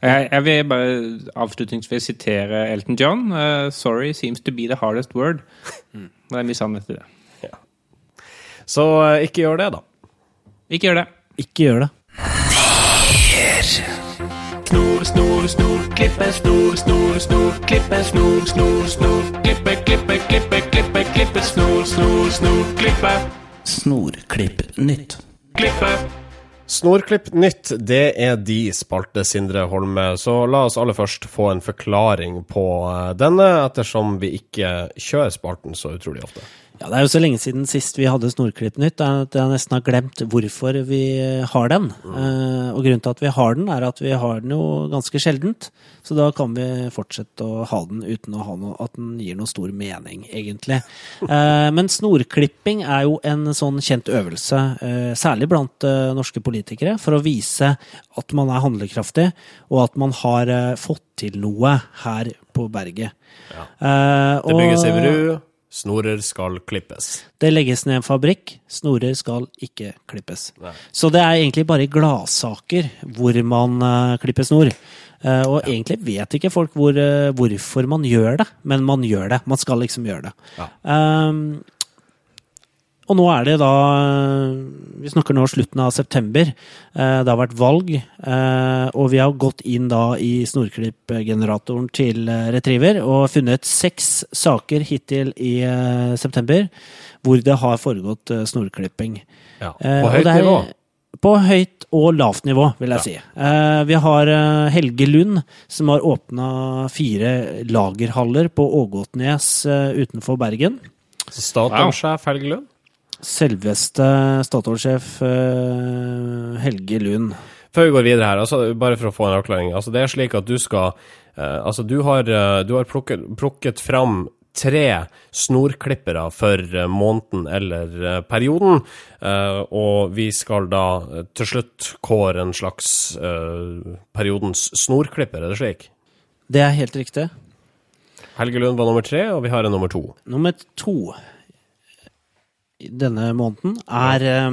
Jeg, vil bare avslutningsvis sitere Elton John. Eh, 'Sorry seems to be the hardest word'. Det er mye sannhet i det. Så eh, ikke gjør det, da. Ikke gjør det. Ikke gjør det. Snor, snor, snor, klippe, snor, snor, snor, klippe, snor, snor, snor, klippe, klippe, klippe, klippe, klippe, snor, snor, snor, klippe, Snorklipp nytt. klippe. Snorklipp nytt, det er de spalte, Sindre Holme. Så la oss aller først få en forklaring på eh, denne, ettersom vi ikke kjører spalten så utrolig ofte. Ja, Det er jo så lenge siden sist vi hadde Snorklippnytt at jeg nesten har glemt hvorfor vi har den. Eh, og grunnen til at vi har den, er at vi har den jo ganske sjeldent. Så da kan vi fortsette å ha den uten ha noe, at den gir noe stor mening, egentlig. Eh, men snorklipping er jo en sånn kjent øvelse, eh, særlig blant norske politikere, for å vise at man er handlekraftig, og at man har fått til noe her på berget. Ja. Det bygges ei bru, snorer skal klippes. det legges ned en fabrikk, snorer skal ikke klippes. Nei. Så det er egentlig bare i gladsaker hvor man uh, klipper snor. Uh, og egentlig vet ikke folk hvor, uh, hvorfor man gjør det, men man gjør det. Man skal liksom gjøre det. Ja. Ehm, og nå er det da Vi snakker nå slutten av september. Eh, Det har vært valg, eh, og vi har gått inn da i snorklippgeneratoren til eh, Retriever og funnet seks saker hittil i september hvor det har foregått snorklipping. Ja. På høyt er- nivå. På høyt og lavt nivå, vil jeg si. Eh, vi har Helge Lund, som har åpna fire lagerhaller på Ågotnes utenfor Bergen. Så Statoil-sjef Helge Lund. Selveste Statoil-sjef eh, Helge Lund. Før vi går videre her, altså, bare for å få en avklaring. Altså, det er slik at du skal eh, Altså, du har, eh, du har plukket, plukket fram tre snorklippere for måneden eller perioden, og vi skal da til slutt kåre en slags periodens snorklipper, er det slik? Det er helt riktig. Helge Lund var nummer tre, og vi har en nummer to. Nummer to denne måneden er eh,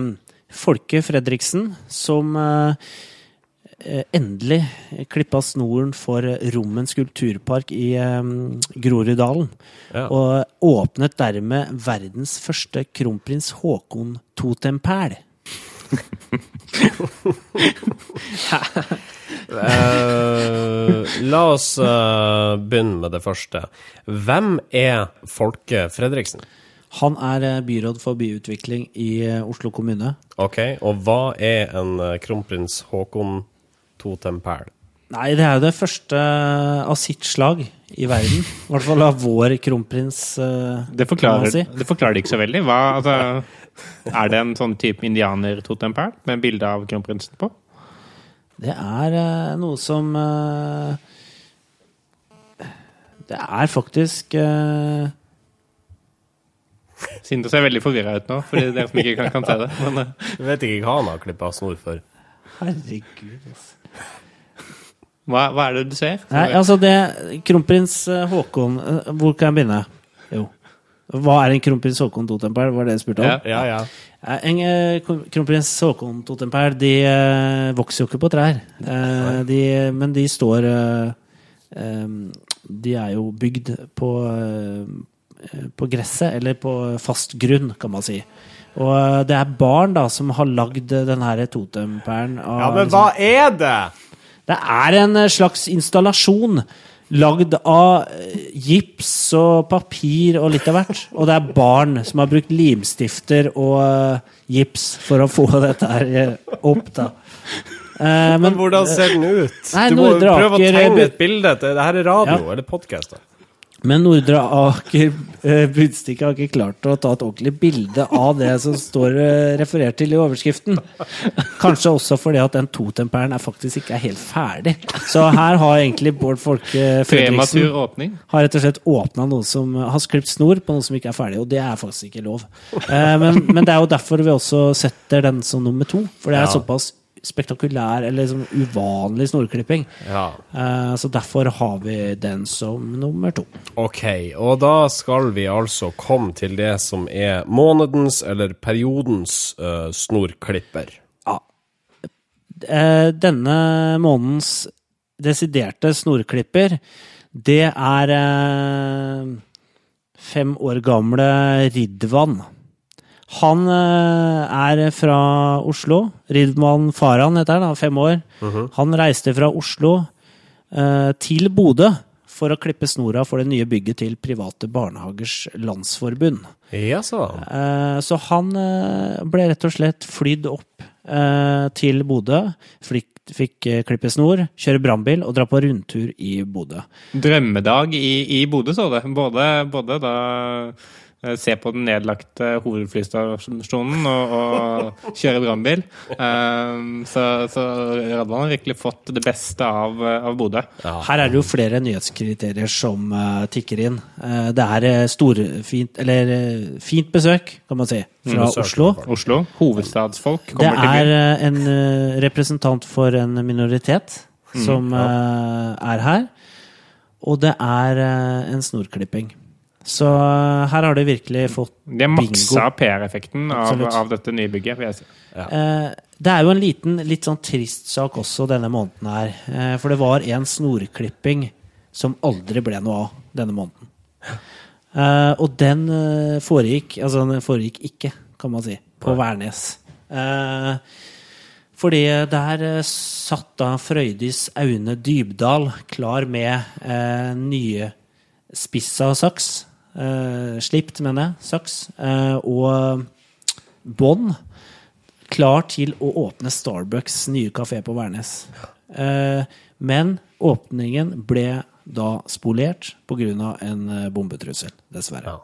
Folke Fredriksen, som eh, eh, endelig klippa snoren for Rommens kulturpark i Groruddalen. Ja. Og åpnet dermed verdens første kronprins Haakon-totempæl. uh, la oss uh, begynne med det første. Hvem er Folke Fredriksen? Han er eh, byråd for byutvikling i eh, Oslo kommune. Ok, og hva er en eh, kronprins Haakon Totempæl? Nei, det er jo det første av sitt slag i verden. I hvert fall av vår kronprins. Det forklarer, si. det forklarer det ikke så veldig. Hva, altså, er det en sånn type indianer-totempæl med bilde av kronprinsen på? Det er noe som Det er faktisk eh, Sindre ser veldig forvirra ut nå, for dere som ikke kan, kan se det. Men, uh. Vet ikke hva han har klippa snor for. Herregud, altså. hva, hva er det du ser? Nei, altså det Kronprins eh, Haakon eh, Hvor kan jeg begynne? Jo. Hva er en kronprins Haakon totempæl? Var det jeg spurte om? Ja. Ja, ja. Eh, En eh, kronprins Haakon totempæl, de eh, vokser jo ikke på trær. Eh, de, men de står eh, eh, De er jo bygd på, eh, på gresset, eller på fast grunn, kan man si. Og eh, det er barn da som har lagd den her totempælen. Ja, men liksom- hva er det? det er en eh, slags installasjon lagd av eh, gips og papir og litt av hvert. Og det er barn som har brukt limstifter og eh, gips for å få dette her eh, opp, da. men, Men hvordan ser den ut? Nei, du må prøve å tegne et bilde. til- Det her er radio, Ja. eller podkast. Men Nordre Aker eh, Budstikke har ikke klart å ta et ordentlig bilde av det som står eh, referert til i overskriften. Kanskje også fordi at den totemperen er faktisk ikke er helt ferdig. Så her har egentlig Bård Folke Fredriksen har rett og slett åpna noe som har sklipt snor på noe som ikke er ferdig, og det er faktisk ikke lov. Eh, men, men det er jo derfor vi også setter den som nummer to, for det er Ja. såpass spektakulær eller liksom uvanlig snorklipping. Ja. Eh, så derfor har vi den som nummer to. Ok, og da skal vi altså komme til det som er månedens eller periodens uh, snorklipper. Ja. Eh, denne månedens desiderte snorklipper, det er fem år gamle Ridvan. Han eh, er fra Oslo. Ridman Farhan heter han, han fem år. Han reiste fra Oslo eh, til Bodø for å klippe snora for det nye bygget til Private Barnehagers Landsforbund. Jaså. Eh, Så han ble rett og slett flydd opp eh, til Bodø. Fikk, fikk klippe snor, kjøre brannbil og dra på rundtur i Bodø. Drømmedag i, i Bodø, så det. Både, både da se på den nedlagte hovedflystasjonen og, og kjøre brannbil. Um, så, så Radvan har virkelig fått det beste av, av Bodø. Her er det jo flere nyhetskriterier som uh, tikker inn. Uh, det er eh, storfint, eller eh, fint besøk, kan man si, fra besøk, Oslo. Oslo. Hovedstadsfolk Det kommer til er byen. eh, en uh, representant for en minoritet som eh, er her. Og det er eh, en snorklipping. Så eh, her har de virkelig fått De har maksa. PR-effekten av, av dette nybygget. vil jeg si. Ja. Det er jo en liten, litt sånn trist sak også denne måneden her. Eh, For det var en snorklipping som aldri ble noe av denne måneden. Eh, Og den eh, foregikk Altså, den foregikk ikke, kan man si, på Værnes. Eh, Fordi der eh, satt da Frøydis Aune Dybdal klar med eh, nye spissa saks. Eh, slipt, mener jeg. Saks. Uh, og bånd klar til å åpne Starbucks nye kafé på Værnes. Uh, men åpningen ble da spolert pga. en bombetrussel, dessverre. Ja.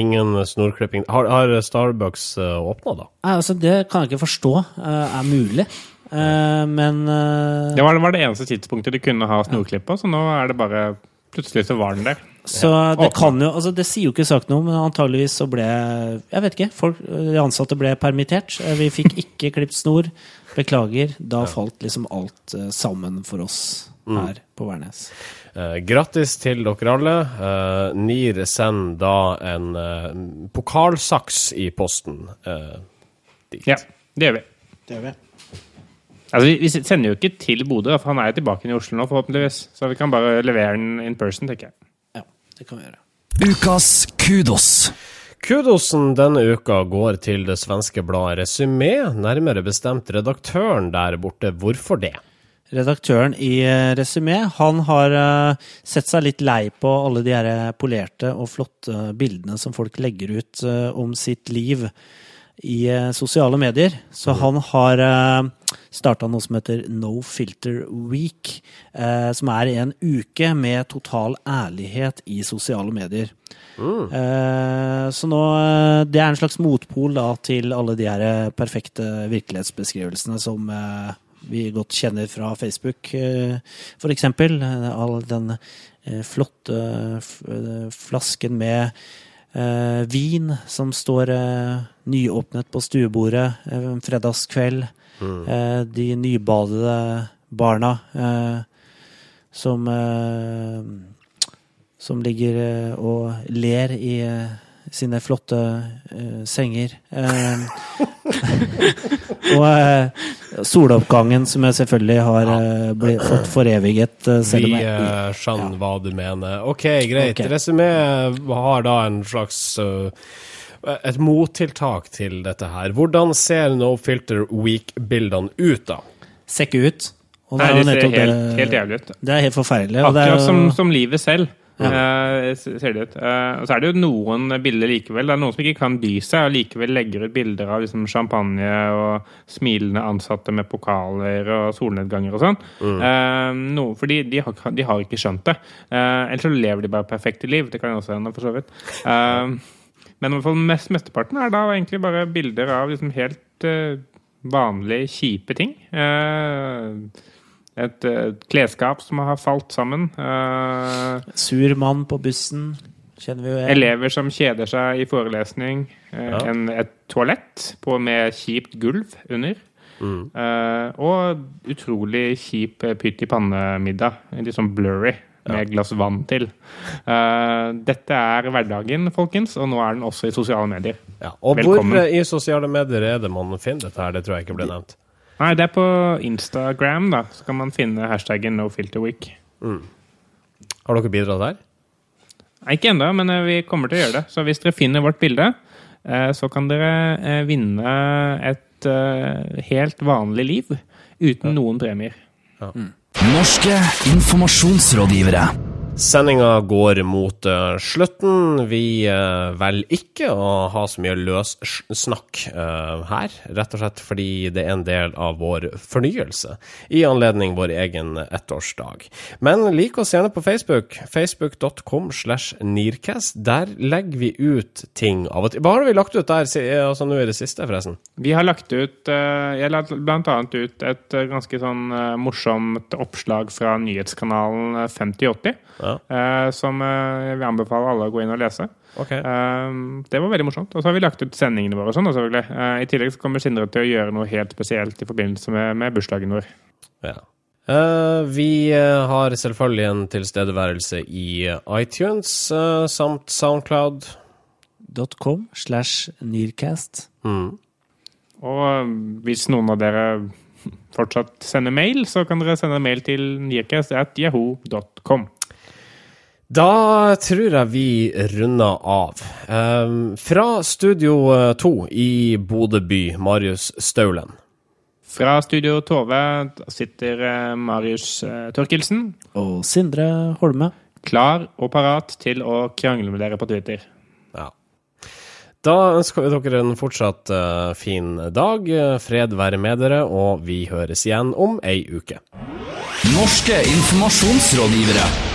Ingen snorklipping. Har, har Starbucks uh, åpna, da? Altså, det kan jeg ikke forstå er mulig. Eh, men Det var, var det eneste tidspunktet de kunne ha snorklipp på, så nå er det bare Plutselig så var den der. Så det kan jo altså Det sier jo ikke saken noe, men antageligvis så ble Jeg vet ikke. Folk, de ansatte ble permittert. Eh, Vi fikk ikke klipt snor. Beklager. Da falt liksom alt eh, sammen for oss her på Værnes. Eh, grattis til dere alle. Eh, NIR sender da en eh, pokalsaks i posten eh, dit. Ja, det gjør vi. Det gjør vi. Altså, vi, vi sender jo ikke til Bodø, for han er tilbake i Oslo nå, forhåpentligvis. Så vi kan bare levere den in person, tenker jeg. Det kan vi gjøre. Ukas kudos. Kudosen denne uka går til det svenske bladet Resymé, nærmere bestemt redaktøren der borte. Hvorfor det? Redaktøren i Resumé, Resymé han har eh, sett seg litt lei på alle de her polerte og flotte bildene som folk legger ut eh, om sitt liv i eh, sosiale medier. Så han har uh, starta noe som heter No Filter Week, eh, som er en uke med total ærlighet i sosiale medier. Mm. så nå eh, Det er en slags motpol da, til alle de her eh, perfekte virkelighetsbeskrivelsene som eh, vi godt kjenner fra Facebook, eh, for eksempel. Eh, All den eh, flotte eh, flasken med eh, vin som står eh, nyåpnet på stuebordet eh, fredagskveld. Eh, de nybadede barna eh, som eh, som ligger eh, og ler i eh, sine flotte eh, senger. Eh, og eh, soloppgangen, som jeg selvfølgelig har eh, blitt, fått foreviget. eh, selv Vi jeg, eh, skjønner hva du mener. Ok, greit. Ok. Resumé har da en slags eh, et mottiltak til dette her. Hvordan ser No Filter Week-bildene ut, da? ser ikke ut. Og Nei, er det ser nettopp helt, helt jævlig ut. Det er helt forferdelig. Og det er Akkurat jo, som, som livet selv. Eh, ser det ut. Eh, og så er det jo noen bilder likevel. Det er noen som ikke kan by seg, og likevel legger ut bilder av liksom, champagne og smilende ansatte med pokaler og solnedganger og sånn. Mm. no, fordi de har, de har ikke skjønt det. Eh, ellers så lever de bare perfekte liv. Det kan jo også hende, for så vidt. Eh, men i hvert fall mest, mesteparten er da egentlig bare bilder av liksom helt eh, vanlige, kjipe ting. Eh, et eh, klesskap som har falt sammen. Uh, sur mann på bussen, kjenner vi jo igjen. elever som kjeder seg i forelesning. Uh, Ja. en, et toalett på, med kjipt gulv under. Eh, og utrolig kjip pytt i panne-middag. Litt sånn blurry. Med et glass vann til. Uh, dette er hverdagen, folkens, og nå er den også i sosiale medier. Ja. Og Velkommen. hvor i sosiale medier er det man finner dette her? Det tror jeg ikke ble nevnt. Nei, det er på Instagram, da. Så kan man finne hashtaggen nofilterweek. Har dere bidratt der? Nei, ikke ennå, men eh, vi kommer til å gjøre det. Så hvis dere finner vårt bilde, eh, så kan dere eh, vinne et helt vanlig liv uten noen premier. Norske informasjonsrådgivere. Sendinga går mot uh, slutten. Vi uh, velger ikke å ha så mye løs uh, eh, her, rett og slett fordi det er en del av vår fornyelse i anledning vår egen ettårsdag. Men lik oss gjerne på Facebook. Facebook.com slash Nearcast. Der legger vi ut ting av og til. Hva har vi lagt ut der altså nå i det siste, forresten? Vi har lagt ut Jeg la blant ut et ganske sånn morsomt oppslag fra nyhetskanalen eh, 5080, Ja. eh, som eh, jeg vil anbefale alle å gå inn og lese. Ok. Eh, det var veldig morsomt. Og så har vi lagt ut sendingene våre sånn, selvfølgelig. I tillegg så kommer Sindre til å gjøre noe helt spesielt i forbindelse med, med bursdagen vår. Ja. Eh, vi har selvfølgelig en tilstedeværelse i iTunes samt Soundcloud. .com slash nearcast. Mm. Og hvis noen av dere fortsatt sender mail, så kan dere sende mail til nearcast.yahoo.com. Da tror jeg vi runder av. Um, fra Studio eh, 2 i Bodø by, Marius Staulen. Fra Studio Tove sitter eh, Marius eh, Torkelsen, Og Sindre Holme. klar og parat til å krangle med dere på Twitter. Ja. Da ønsker vi dere en fortsatt eh, fin dag. Eh, Fred være med dere, og vi høres igjen om ei uke. Norske informasjonsrådgivere.